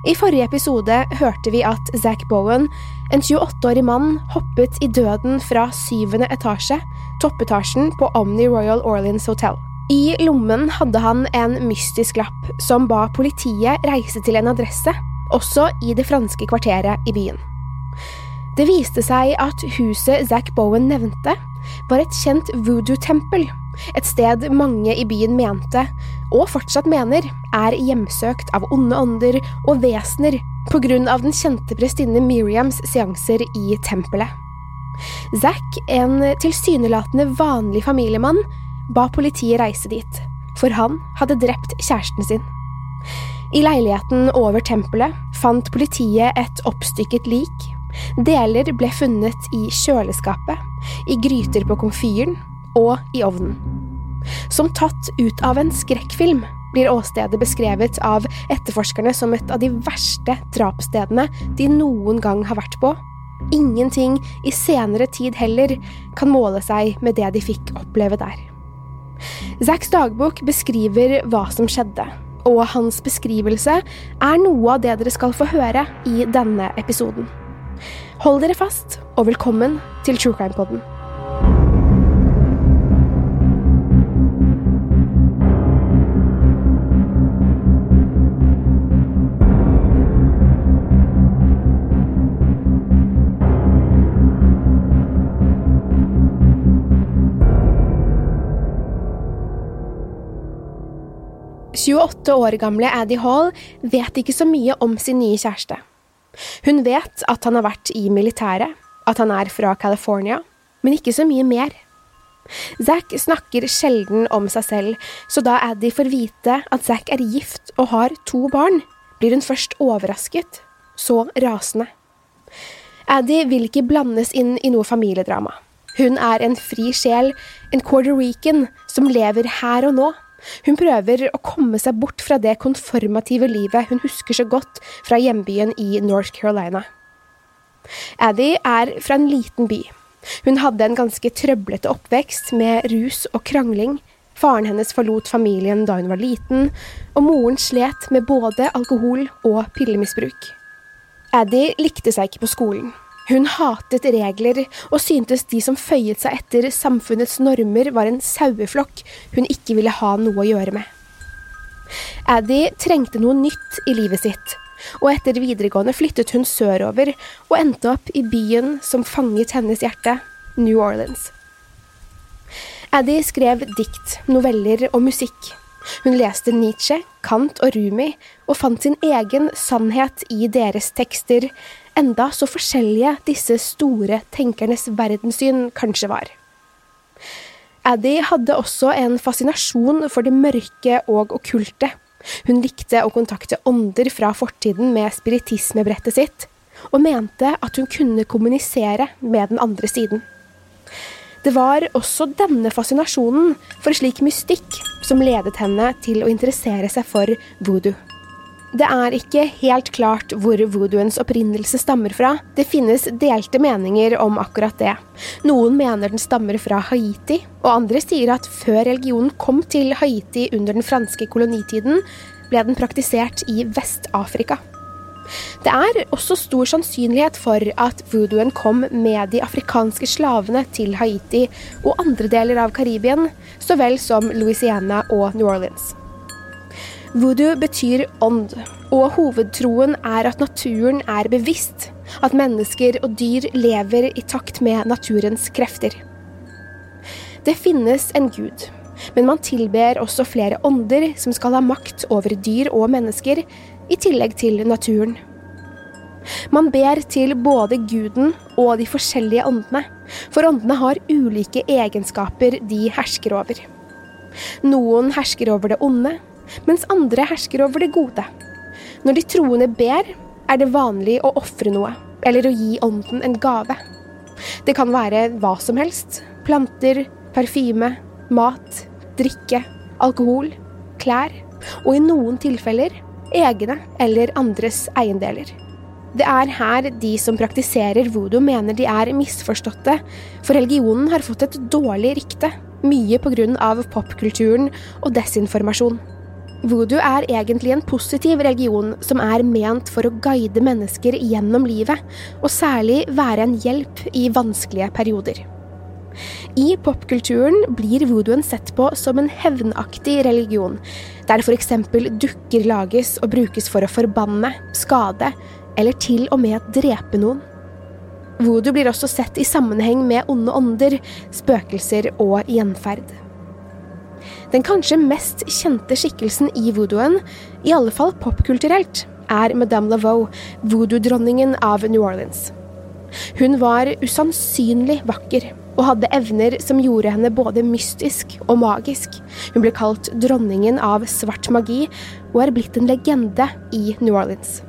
I forrige episode hørte vi at Zack Bowen, en 28-årig mann, hoppet i døden fra syvende etasje, toppetasjen på Omni Royal Orleans Hotel. I lommen hadde han en mystisk lapp som ba politiet reise til en adresse, også i det franske kvarteret i byen. Det viste seg at huset Zack Bowen nevnte, var et kjent voodoo-tempel, et sted mange i byen mente, og fortsatt mener, er hjemsøkt av onde ånder og vesener på grunn av den kjente prestinne Miriams seanser i tempelet. Zack, en tilsynelatende vanlig familiemann, ba politiet reise dit, for han hadde drept kjæresten sin. I leiligheten over tempelet fant politiet et oppstykket lik. Deler ble funnet i kjøleskapet, i gryter på komfyren og i ovnen. Som tatt ut av en skrekkfilm blir åstedet beskrevet av etterforskerne som et av de verste drapsstedene de noen gang har vært på. Ingenting i senere tid heller kan måle seg med det de fikk oppleve der. Zacks dagbok beskriver hva som skjedde, og hans beskrivelse er noe av det dere skal få høre i denne episoden. Hold dere fast, og velkommen til True Crime Podden. «28 år gamle Addy Hall vet ikke så mye om sin nye kjæreste. Hun vet at han har vært i militæret, at han er fra California, men ikke så mye mer. Zack snakker sjelden om seg selv, så da Addy får vite at Zack er gift og har to barn, blir hun først overrasket, så rasende. Addy vil ikke blandes inn i noe familiedrama. Hun er en fri sjel, en Puerto Rican som lever her og nå. Hun prøver å komme seg bort fra det konformative livet hun husker så godt fra hjembyen i North Carolina. Addy er fra en liten by. Hun hadde en ganske trøblete oppvekst med rus og krangling. Faren hennes forlot familien da hun var liten, og moren slet med både alkohol og pillemisbruk. Addy likte seg ikke på skolen. Hun hatet regler og syntes de som føyet seg etter samfunnets normer, var en saueflokk hun ikke ville ha noe å gjøre med. Addy trengte noe nytt i livet sitt, og etter videregående flyttet hun sørover og endte opp i byen som fanget hennes hjerte, New Orleans. Addy skrev dikt, noveller og musikk. Hun leste Nietzsche, Kant og Rumi, og fant sin egen sannhet i deres tekster, enda så forskjellige disse store tenkernes verdenssyn kanskje var. Addy hadde også en fascinasjon for det mørke og okkulte. Hun likte å kontakte ånder fra fortiden med spiritismebrettet sitt, og mente at hun kunne kommunisere med den andre siden. Det var også denne fascinasjonen for slik mystikk som ledet henne til å interessere seg for voodoo. Det er ikke helt klart hvor voodooens opprinnelse stammer fra. Det finnes delte meninger om akkurat det. Noen mener den stammer fra Haiti, og andre sier at før religionen kom til Haiti under den franske kolonitiden, ble den praktisert i Vest-Afrika. Det er også stor sannsynlighet for at voodooen kom med de afrikanske slavene til Haiti og andre deler av Karibien, så vel som Louisiana og New Orleans. Voodoo betyr ånd, og hovedtroen er at naturen er bevisst, at mennesker og dyr lever i takt med naturens krefter. Det finnes en gud, men man tilber også flere ånder som skal ha makt over dyr og mennesker, i tillegg til naturen. Man ber til både guden og de forskjellige åndene, for åndene har ulike egenskaper de hersker over. Noen hersker over det onde, mens andre hersker over det gode. Når de troende ber, er det vanlig å ofre noe, eller å gi ånden en gave. Det kan være hva som helst. Planter, parfyme, mat, drikke, alkohol, klær, og i noen tilfeller egne eller andres eiendeler. Det er her de som praktiserer voodoo mener de er misforståtte, for religionen har fått et dårlig rykte, mye pga. popkulturen og desinformasjon. Voodoo er egentlig en positiv religion som er ment for å guide mennesker gjennom livet, og særlig være en hjelp i vanskelige perioder. I popkulturen blir voodooen sett på som en hevnaktig religion, der f.eks. dukker lages og brukes for å forbanne, skade eller til og med drepe noen. Voodoo blir også sett i sammenheng med onde ånder, spøkelser og gjenferd. Den kanskje mest kjente skikkelsen i voodooen, i alle fall popkulturelt, er Madame Laveau, voodoo-dronningen av New Orleans. Hun var usannsynlig vakker og hadde evner som gjorde henne både mystisk og magisk. Hun ble kalt dronningen av svart magi og er blitt en legende i New Orleans.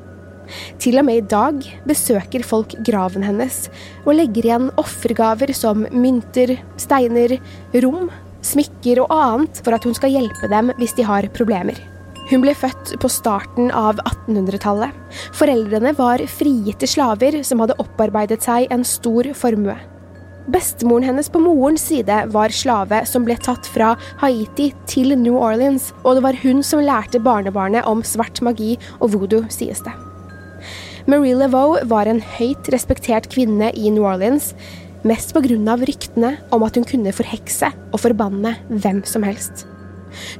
Til og med i dag besøker folk graven hennes og legger igjen offergaver som mynter, steiner, rom smykker og annet for at hun skal hjelpe dem hvis de har problemer. Hun ble født på starten av 1800-tallet. Foreldrene var frigitte slaver som hadde opparbeidet seg en stor formue. Bestemoren hennes på morens side var slave som ble tatt fra Haiti til New Orleans, og det var hun som lærte barnebarnet om svart magi og voodoo, sies det. Marie Laveau var en høyt respektert kvinne i New Orleans, mest pga. ryktene om at hun kunne forhekse og forbanne hvem som helst.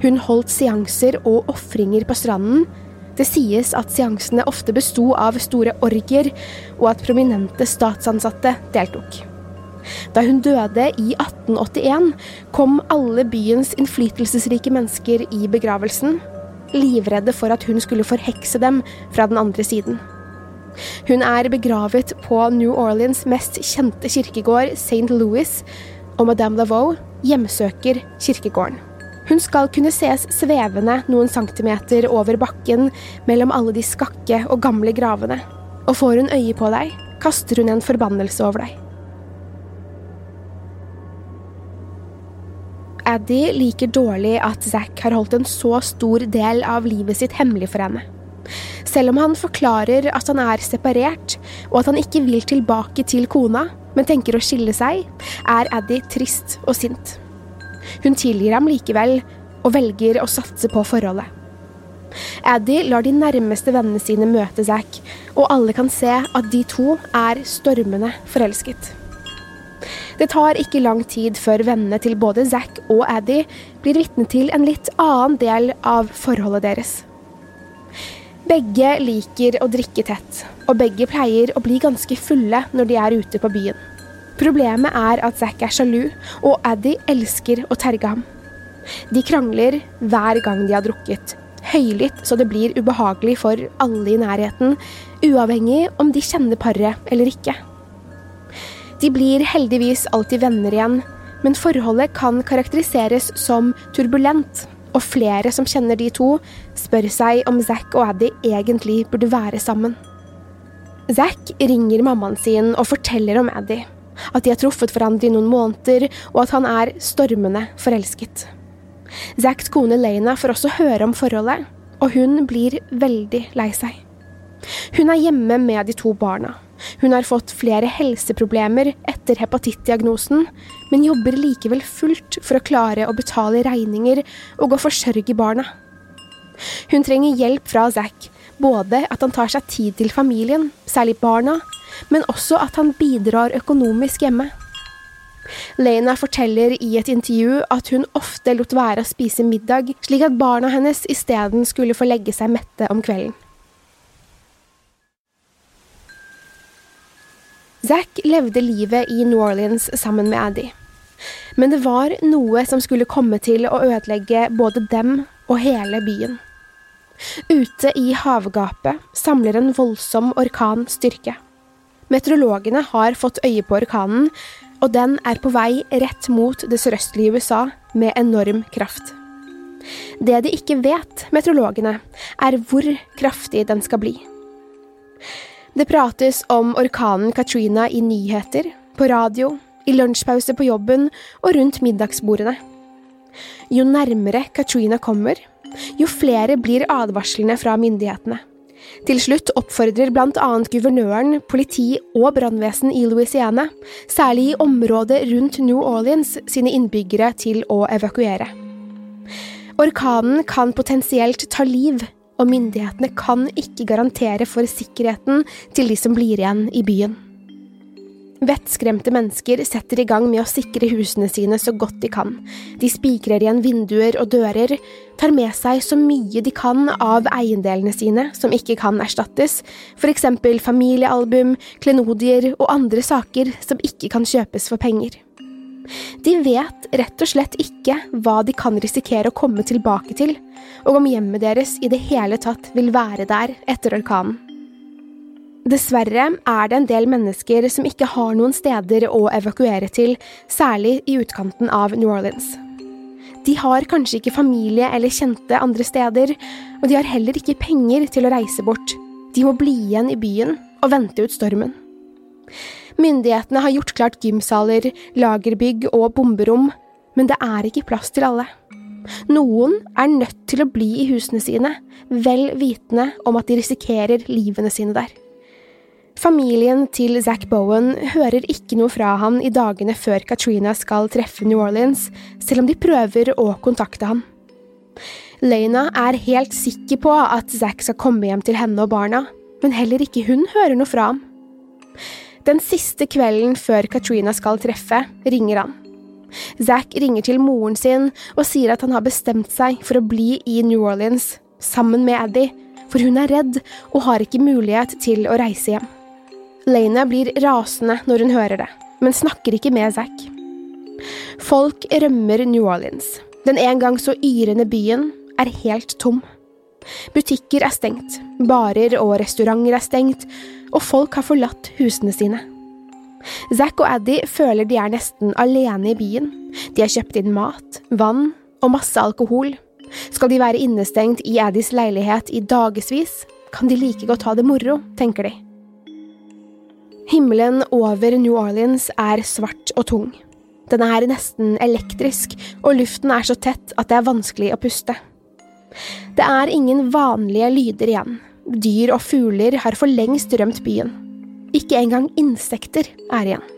Hun holdt seanser og ofringer på stranden. Det sies at seansene ofte besto av store orgier, og at prominente statsansatte deltok. Da hun døde i 1881, kom alle byens innflytelsesrike mennesker i begravelsen, livredde for at hun skulle forhekse dem fra den andre siden. Hun er begravet på New Orleans' mest kjente kirkegård, St. Louis, og Madame Laveau hjemsøker kirkegården. Hun skal kunne ses svevende noen centimeter over bakken mellom alle de skakke og gamle gravene. Og får hun øye på deg, kaster hun en forbannelse over deg. Addy liker dårlig at Zack har holdt en så stor del av livet sitt hemmelig for henne. Selv om han forklarer at han er separert, og at han ikke vil tilbake til kona, men tenker å skille seg, er Addy trist og sint. Hun tilgir ham likevel, og velger å satse på forholdet. Addy lar de nærmeste vennene sine møte Zack, og alle kan se at de to er stormende forelsket. Det tar ikke lang tid før vennene til både Zack og Addy blir vitne til en litt annen del av forholdet deres. Begge liker å drikke tett, og begge pleier å bli ganske fulle når de er ute på byen. Problemet er at Zack er sjalu, og Addy elsker å terge ham. De krangler hver gang de har drukket, høylytt så det blir ubehagelig for alle i nærheten, uavhengig om de kjenner paret eller ikke. De blir heldigvis alltid venner igjen, men forholdet kan karakteriseres som turbulent og flere som kjenner de to, spør seg om Zack og Addy egentlig burde være sammen. Zack ringer mammaen sin og forteller om Addy, at de har truffet hverandre i noen måneder, og at han er stormende forelsket. Zacks kone Lena får også høre om forholdet, og hun blir veldig lei seg. Hun er hjemme med de to barna. Hun har fått flere helseproblemer etter hepatittdiagnosen, men jobber likevel fullt for å klare å betale regninger og å forsørge barna. Hun trenger hjelp fra Zack, både at han tar seg tid til familien, særlig barna, men også at han bidrar økonomisk hjemme. Lena forteller i et intervju at hun ofte lot være å spise middag, slik at barna hennes isteden skulle få legge seg mette om kvelden. Zack levde livet i New Orleans sammen med Addy. Men det var noe som skulle komme til å ødelegge både dem og hele byen. Ute i havgapet samler en voldsom orkan styrke. Meteorologene har fått øye på orkanen, og den er på vei rett mot det sørøstlige USA med enorm kraft. Det de ikke vet, meteorologene, er hvor kraftig den skal bli. Det prates om orkanen Katrina i nyheter, på radio, i lunsjpause på jobben og rundt middagsbordene. Jo nærmere Katrina kommer, jo flere blir advarslene fra myndighetene. Til slutt oppfordrer bl.a. guvernøren, politi og brannvesen i Louisiana, særlig i området rundt New Orleans, sine innbyggere til å evakuere. Orkanen kan potensielt ta liv, og myndighetene kan ikke garantere for sikkerheten til de som blir igjen i byen. Vettskremte mennesker setter i gang med å sikre husene sine så godt de kan. De spikrer igjen vinduer og dører, tar med seg så mye de kan av eiendelene sine som ikke kan erstattes, for eksempel familiealbum, klenodier og andre saker som ikke kan kjøpes for penger. De vet rett og slett ikke hva de kan risikere å komme tilbake til, og om hjemmet deres i det hele tatt vil være der etter orkanen. Dessverre er det en del mennesker som ikke har noen steder å evakuere til, særlig i utkanten av New Orleans. De har kanskje ikke familie eller kjente andre steder, og de har heller ikke penger til å reise bort. De må bli igjen i byen og vente ut stormen. Myndighetene har gjort klart gymsaler, lagerbygg og bomberom, men det er ikke plass til alle. Noen er nødt til å bli i husene sine, vel vitende om at de risikerer livene sine der. Familien til Zack Bowen hører ikke noe fra han i dagene før Katrina skal treffe New Orleans, selv om de prøver å kontakte han. Lena er helt sikker på at Zack skal komme hjem til henne og barna, men heller ikke hun hører noe fra ham. Den siste kvelden før Katrina skal treffe, ringer han. Zack ringer til moren sin og sier at han har bestemt seg for å bli i New Orleans sammen med Addy, for hun er redd og har ikke mulighet til å reise hjem. Lena blir rasende når hun hører det, men snakker ikke med Zack. Folk rømmer New Orleans. Den en gang så yrende byen er helt tom. Butikker er stengt, barer og restauranter er stengt, og folk har forlatt husene sine. Zack og Addy føler de er nesten alene i byen. De har kjøpt inn mat, vann og masse alkohol. Skal de være innestengt i Addys leilighet i dagevis, kan de like godt ha det moro, tenker de. Himmelen over New Orleans er svart og tung. Den er nesten elektrisk, og luften er så tett at det er vanskelig å puste. Det er ingen vanlige lyder igjen. Dyr og fugler har for lengst rømt byen. Ikke engang insekter er igjen.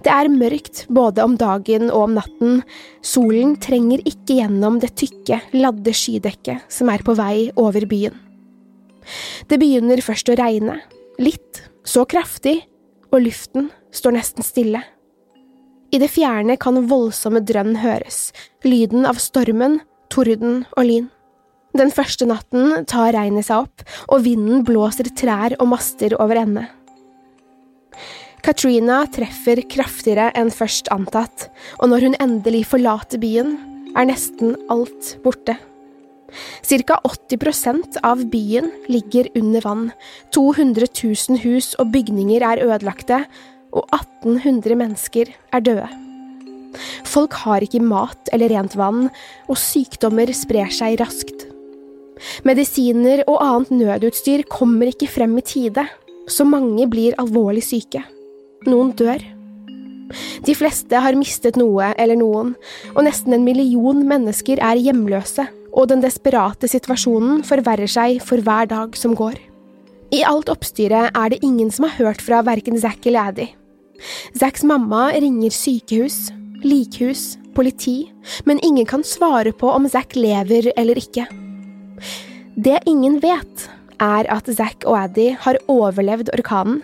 Det er mørkt både om dagen og om natten. Solen trenger ikke gjennom det tykke, ladde skydekket som er på vei over byen. Det begynner først å regne. Litt, så kraftig, og luften står nesten stille. I det fjerne kan voldsomme drønn høres, lyden av stormen, torden og lyn. Den første natten tar regnet seg opp, og vinden blåser trær og master over ende. Katrina treffer kraftigere enn først antatt, og når hun endelig forlater byen, er nesten alt borte. Cirka 80% av byen ligger under vann, 200 000 hus og bygninger er ødelagte, og 1800 mennesker er døde. Folk har ikke mat eller rent vann, og sykdommer sprer seg raskt. Medisiner og annet nødutstyr kommer ikke frem i tide, så mange blir alvorlig syke. Noen dør. De fleste har mistet noe eller noen, og nesten en million mennesker er hjemløse og den desperate situasjonen forverrer seg for hver dag som går. I alt oppstyret er det ingen som har hørt fra verken Zack eller Addy. Zacks mamma ringer sykehus, likhus, politi, men ingen kan svare på om Zack lever eller ikke. Det ingen vet, er at Zack og Addy har overlevd orkanen,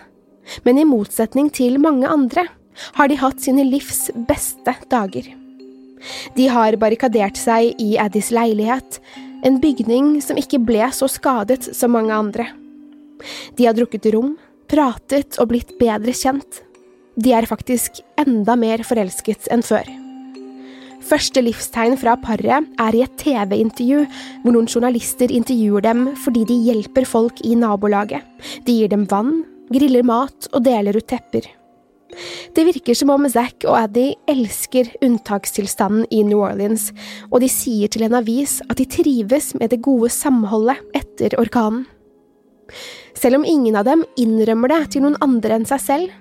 men i motsetning til mange andre har de hatt sine livs beste dager. De har barrikadert seg i Addys leilighet, en bygning som ikke ble så skadet som mange andre. De har drukket rom, pratet og blitt bedre kjent. De er faktisk enda mer forelsket enn før. Første livstegn fra paret er i et TV-intervju hvor noen journalister intervjuer dem fordi de hjelper folk i nabolaget. De gir dem vann, griller mat og deler ut tepper. Det virker som om Zack og Addy elsker unntakstilstanden i New Orleans, og de sier til en avis at de trives med det gode samholdet etter orkanen. Selv om ingen av dem innrømmer det til noen andre enn seg selv,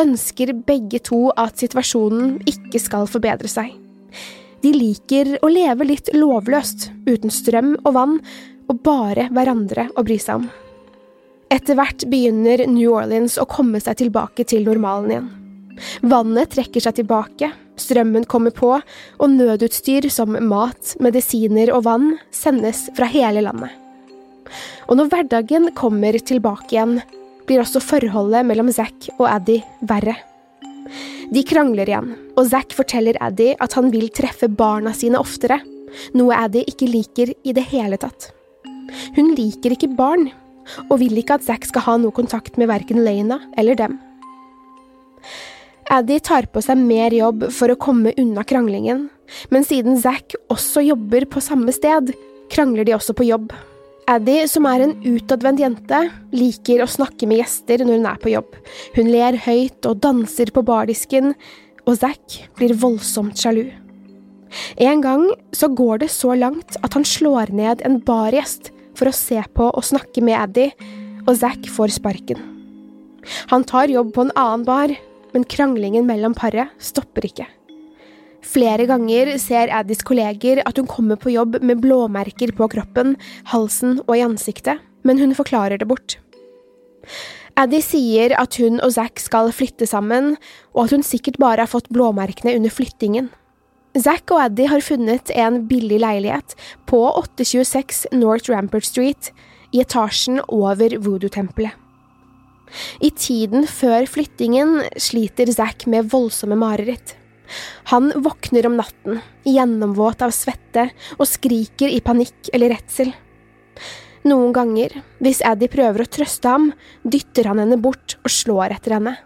ønsker begge to at situasjonen ikke skal forbedre seg. De liker å leve litt lovløst, uten strøm og vann, og bare hverandre å bry seg om. Etter hvert begynner New Orleans å komme seg tilbake til normalen igjen. Vannet trekker seg tilbake, strømmen kommer på, og nødutstyr som mat, medisiner og vann sendes fra hele landet. Og når hverdagen kommer tilbake igjen, blir også forholdet mellom Zack og Addy verre. De krangler igjen, og Zack forteller Addy at han vil treffe barna sine oftere, noe Addy ikke liker i det hele tatt. Hun liker ikke barn, og vil ikke at Zack skal ha noe kontakt med verken Lena eller dem. Addy tar på seg mer jobb for å komme unna kranglingen, men siden Zack også jobber på samme sted, krangler de også på jobb. Addy, som er en utadvendt jente, liker å snakke med gjester når hun er på jobb. Hun ler høyt og danser på bardisken, og Zack blir voldsomt sjalu. En gang så går det så langt at han slår ned en bargjest for å se på og snakke med Addy, og Zack får sparken. Han tar jobb på en annen bar, men kranglingen mellom paret stopper ikke. Flere ganger ser Addys kolleger at hun kommer på jobb med blåmerker på kroppen, halsen og i ansiktet, men hun forklarer det bort. Addy sier at hun og Zack skal flytte sammen, og at hun sikkert bare har fått blåmerkene under flyttingen. Zack og Addy har funnet en billig leilighet på 826 North Rampart Street, i etasjen over voodoo-tempelet. I tiden før flyttingen sliter Zack med voldsomme mareritt. Han våkner om natten, gjennomvåt av svette, og skriker i panikk eller redsel. Noen ganger, hvis Addy prøver å trøste ham, dytter han henne bort og slår etter henne.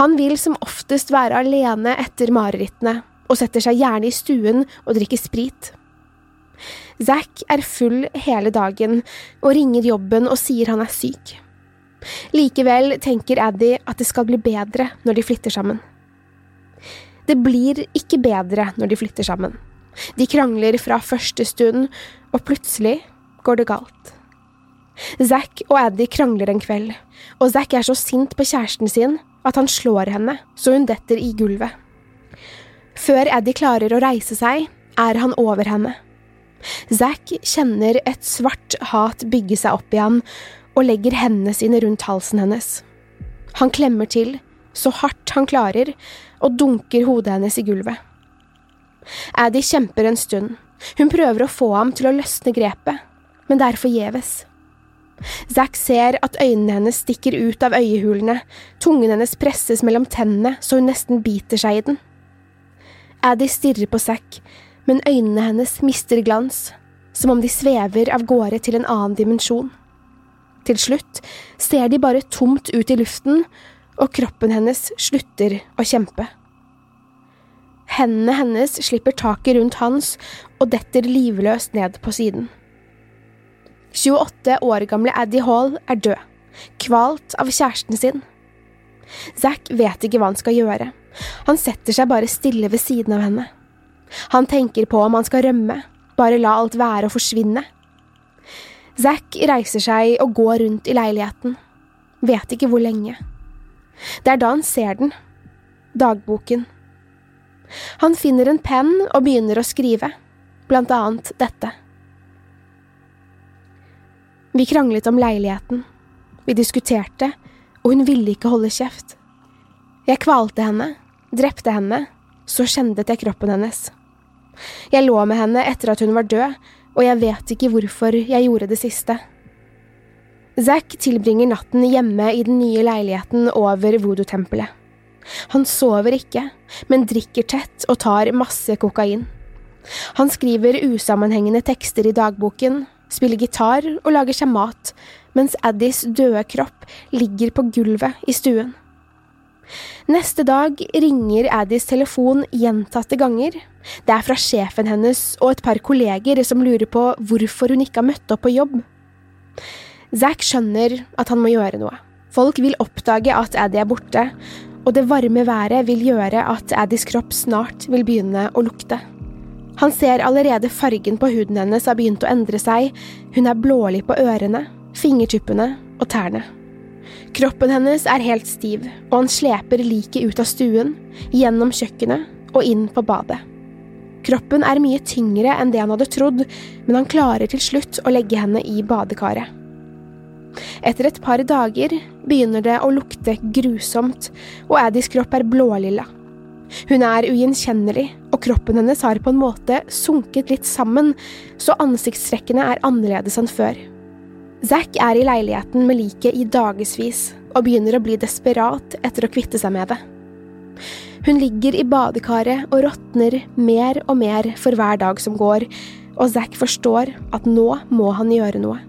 Han vil som oftest være alene etter marerittene, og setter seg gjerne i stuen og drikker sprit. Zack er full hele dagen og ringer jobben og sier han er syk. Likevel tenker Addy at det skal bli bedre når de flytter sammen. Det blir ikke bedre når de flytter sammen. De krangler fra første stund, og plutselig går det galt. Zack og Addy krangler en kveld, og Zack er så sint på kjæresten sin at han slår henne så hun detter i gulvet. Før Addy klarer å reise seg, er han over henne. Zack kjenner et svart hat bygge seg opp i ham, og legger hendene sine rundt halsen hennes. Han klemmer til, så hardt han klarer, og dunker hodet hennes i gulvet. Addy kjemper en stund. Hun prøver å få ham til å løsne grepet, men det er forgjeves. Zack ser at øynene hennes stikker ut av øyehulene, tungen hennes presses mellom tennene så hun nesten biter seg i den. Addy stirrer på Zack, men øynene hennes mister glans, som om de svever av gårde til en annen dimensjon. Til slutt ser de bare tomt ut i luften, og kroppen hennes slutter å kjempe. Hendene hennes slipper taket rundt hans og detter livløst ned på siden. 28 år gamle Addy Hall er død, kvalt av kjæresten sin. Zack vet ikke hva han skal gjøre. Han setter seg bare stille ved siden av henne. Han tenker på om han skal rømme, bare la alt være og forsvinne. Zack reiser seg og går rundt i leiligheten. Vet ikke hvor lenge. Det er da han ser den. Dagboken. Han finner en penn og begynner å skrive. blant annet dette. Vi kranglet om leiligheten. Vi diskuterte, og hun ville ikke holde kjeft. Jeg kvalte henne, drepte henne, så kjendet jeg kroppen hennes. Jeg lå med henne etter at hun var død, og jeg vet ikke hvorfor jeg gjorde det siste. Zack tilbringer natten hjemme i den nye leiligheten over voodoo-tempelet. Han sover ikke, men drikker tett og tar masse kokain. Han skriver usammenhengende tekster i dagboken, spiller gitar og lager seg mat, mens Addis døde kropp ligger på gulvet i stuen. Neste dag ringer Addis telefon gjentatte ganger. Det er fra sjefen hennes og et par kolleger som lurer på hvorfor hun ikke har møtt opp på jobb. Zack skjønner at han må gjøre noe. Folk vil oppdage at Addy er borte, og det varme været vil gjøre at Addys kropp snart vil begynne å lukte. Han ser allerede fargen på huden hennes har begynt å endre seg, hun er blålig på ørene, fingertuppene og tærne. Kroppen hennes er helt stiv, og han sleper liket ut av stuen, gjennom kjøkkenet og inn på badet. Kroppen er mye tyngre enn det han hadde trodd, men han klarer til slutt å legge henne i badekaret. Etter et par dager begynner det å lukte grusomt, og Addys kropp er blålilla. Hun er ugjenkjennelig, og kroppen hennes har på en måte sunket litt sammen, så ansiktstrekkene er annerledes enn før. Zack er i leiligheten med liket i dagevis og begynner å bli desperat etter å kvitte seg med det. Hun ligger i badekaret og råtner mer og mer for hver dag som går, og Zack forstår at nå må han gjøre noe.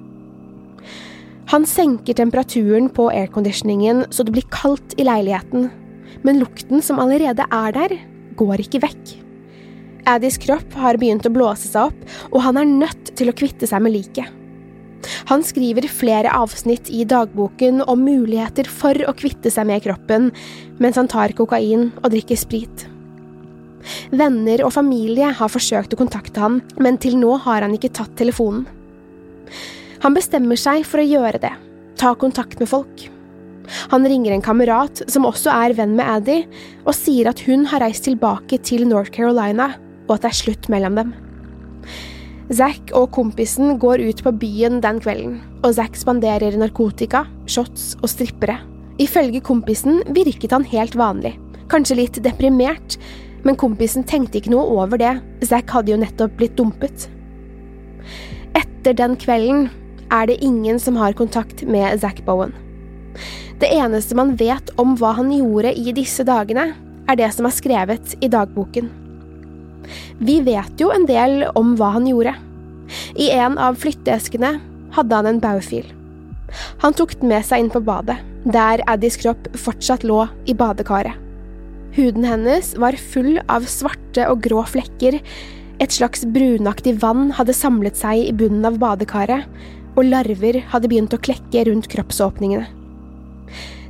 Han senker temperaturen på airconditioningen så det blir kaldt i leiligheten, men lukten som allerede er der, går ikke vekk. Addys kropp har begynt å blåse seg opp, og han er nødt til å kvitte seg med liket. Han skriver flere avsnitt i dagboken om muligheter for å kvitte seg med kroppen, mens han tar kokain og drikker sprit. Venner og familie har forsøkt å kontakte han, men til nå har han ikke tatt telefonen. Han bestemmer seg for å gjøre det, ta kontakt med folk. Han ringer en kamerat som også er venn med Addy, og sier at hun har reist tilbake til North Carolina, og at det er slutt mellom dem. Zack og kompisen går ut på byen den kvelden, og Zack spanderer narkotika, shots og strippere. Ifølge kompisen virket han helt vanlig, kanskje litt deprimert, men kompisen tenkte ikke noe over det, Zack hadde jo nettopp blitt dumpet. Etter den kvelden er det ingen som har kontakt med Zack Bowen. Det eneste man vet om hva han gjorde i disse dagene, er det som er skrevet i dagboken. Vi vet jo en del om hva han gjorde. I en av flytteeskene hadde han en baufil. Han tok den med seg inn på badet, der Addys kropp fortsatt lå i badekaret. Huden hennes var full av svarte og grå flekker, et slags brunaktig vann hadde samlet seg i bunnen av badekaret, og larver hadde begynt å klekke rundt kroppsåpningene.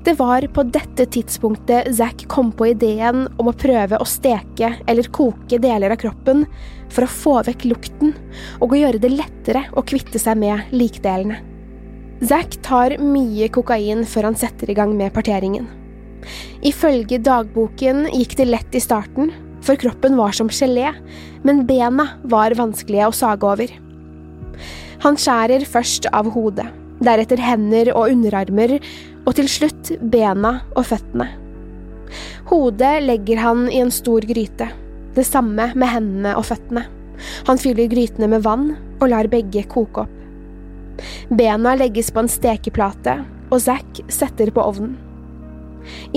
Det var på dette tidspunktet Zack kom på ideen om å prøve å steke eller koke deler av kroppen for å få vekk lukten og å gjøre det lettere å kvitte seg med likdelene. Zack tar mye kokain før han setter i gang med parteringen. Ifølge dagboken gikk det lett i starten, for kroppen var som gelé, men bena var vanskelige å sage over. Han skjærer først av hodet, deretter hender og underarmer, og til slutt bena og føttene. Hodet legger han i en stor gryte, det samme med hendene og føttene. Han fyller grytene med vann og lar begge koke opp. Bena legges på en stekeplate, og Zack setter på ovnen.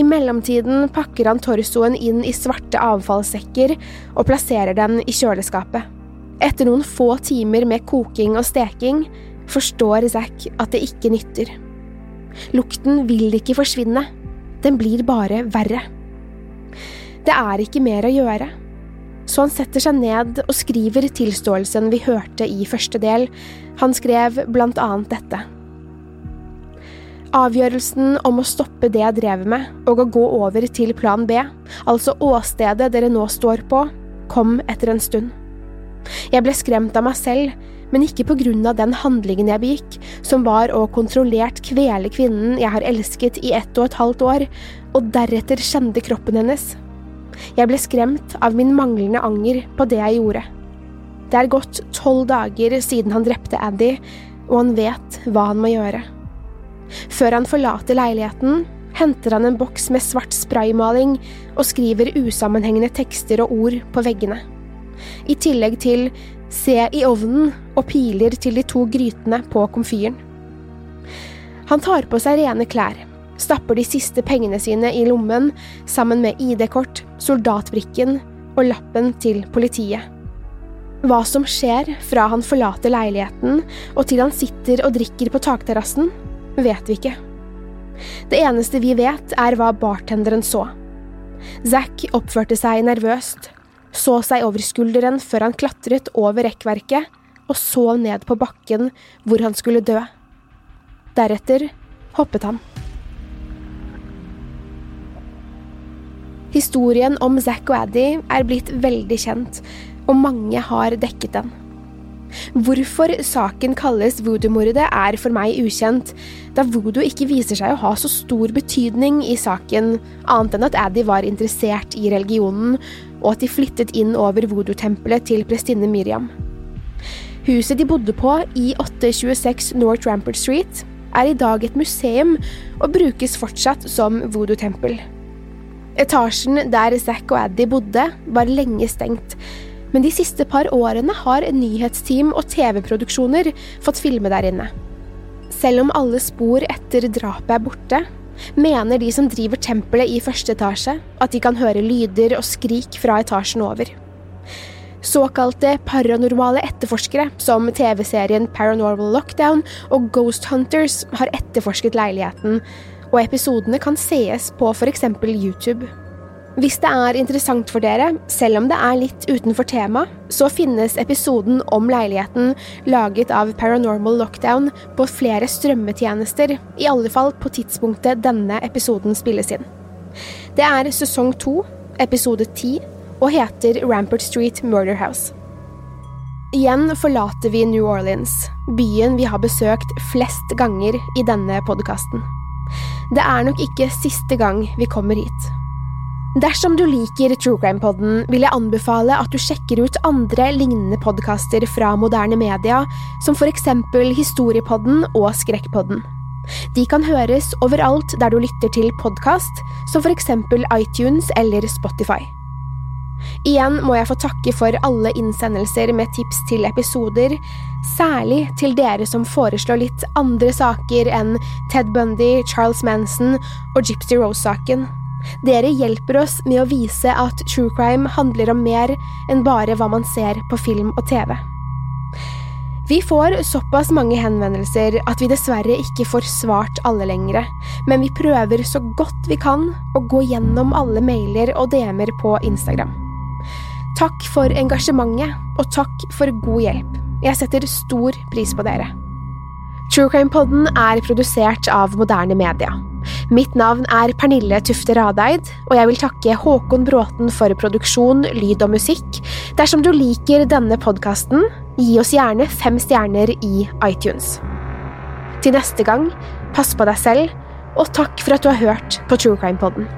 I mellomtiden pakker han torsoen inn i svarte avfallssekker og plasserer den i kjøleskapet. Etter noen få timer med koking og steking forstår Zack at det ikke nytter. Lukten vil ikke forsvinne, den blir bare verre. Det er ikke mer å gjøre, så han setter seg ned og skriver tilståelsen vi hørte i første del. Han skrev blant annet dette. Avgjørelsen om å stoppe det jeg drev med, og å gå over til plan B, altså åstedet dere nå står på, kom etter en stund. Jeg ble skremt av meg selv, men ikke på grunn av den handlingen jeg begikk, som var å kontrollert kvele kvinnen jeg har elsket i ett og et halvt år, og deretter skjende kroppen hennes. Jeg ble skremt av min manglende anger på det jeg gjorde. Det er gått tolv dager siden han drepte Addy, og han vet hva han må gjøre. Før han forlater leiligheten, henter han en boks med svart spraymaling og skriver usammenhengende tekster og ord på veggene. I tillegg til Se i ovnen og piler til de to grytene på komfyren. Han tar på seg rene klær, stapper de siste pengene sine i lommen sammen med ID-kort, soldatbrikken og lappen til politiet. Hva som skjer fra han forlater leiligheten og til han sitter og drikker på takterrassen, vet vi ikke. Det eneste vi vet, er hva bartenderen så. Zack oppførte seg nervøst, så seg over skulderen før han klatret over rekkverket og så ned på bakken hvor han skulle dø. Deretter hoppet han. Historien om Zack og Addy er blitt veldig kjent, og mange har dekket den. Hvorfor saken kalles voodoo-mordet er for meg ukjent, da voodoo ikke viser seg å ha så stor betydning i saken, annet enn at Addy var interessert i religionen, og at de flyttet inn over voodoo-tempelet til prestinne Miriam. Huset de bodde på i 826 North Rampart Street, er i dag et museum og brukes fortsatt som voodoo-tempel. Etasjen der Zack og Addy bodde, var lenge stengt, men de siste par årene har nyhetsteam og TV-produksjoner fått filme der inne. Selv om alle spor etter drapet er borte, mener de som driver tempelet i første etasje, at de kan høre lyder og skrik fra etasjen over. Såkalte paranormale etterforskere, som TV-serien Paranormal Lockdown og Ghost Hunters, har etterforsket leiligheten, og episodene kan sees på eksempel YouTube. Hvis det er interessant for dere, selv om det er litt utenfor tema, så finnes episoden om leiligheten laget av Paranormal Lockdown på flere strømmetjenester, i alle fall på tidspunktet denne episoden spilles inn. Det er sesong to, episode ti, og heter Rampart Street Murder House. Igjen forlater vi New Orleans, byen vi har besøkt flest ganger i denne podkasten. Det er nok ikke siste gang vi kommer hit. Dersom du liker True Crime-podden, vil jeg anbefale at du sjekker ut andre lignende podkaster fra moderne media, som for eksempel Historiepodden og Skrekkpodden. De kan høres overalt der du lytter til podkast, som for eksempel iTunes eller Spotify. Igjen må jeg få takke for alle innsendelser med tips til episoder, særlig til dere som foreslår litt andre saker enn Ted Bundy, Charles Manson og Gypsy Rose-saken. Dere hjelper oss med å vise at true crime handler om mer enn bare hva man ser på film og TV. Vi får såpass mange henvendelser at vi dessverre ikke får svart alle lenger, men vi prøver så godt vi kan å gå gjennom alle mailer og DM-er på Instagram. Takk for engasjementet, og takk for god hjelp. Jeg setter stor pris på dere. True Crime Podden er produsert av moderne media. Mitt navn er Pernille Tufte Radeid, og jeg vil takke Håkon Bråten for produksjon, lyd og musikk. Dersom du liker denne podkasten, gi oss gjerne fem stjerner i iTunes. Til neste gang, pass på deg selv, og takk for at du har hørt på True Crime Podden.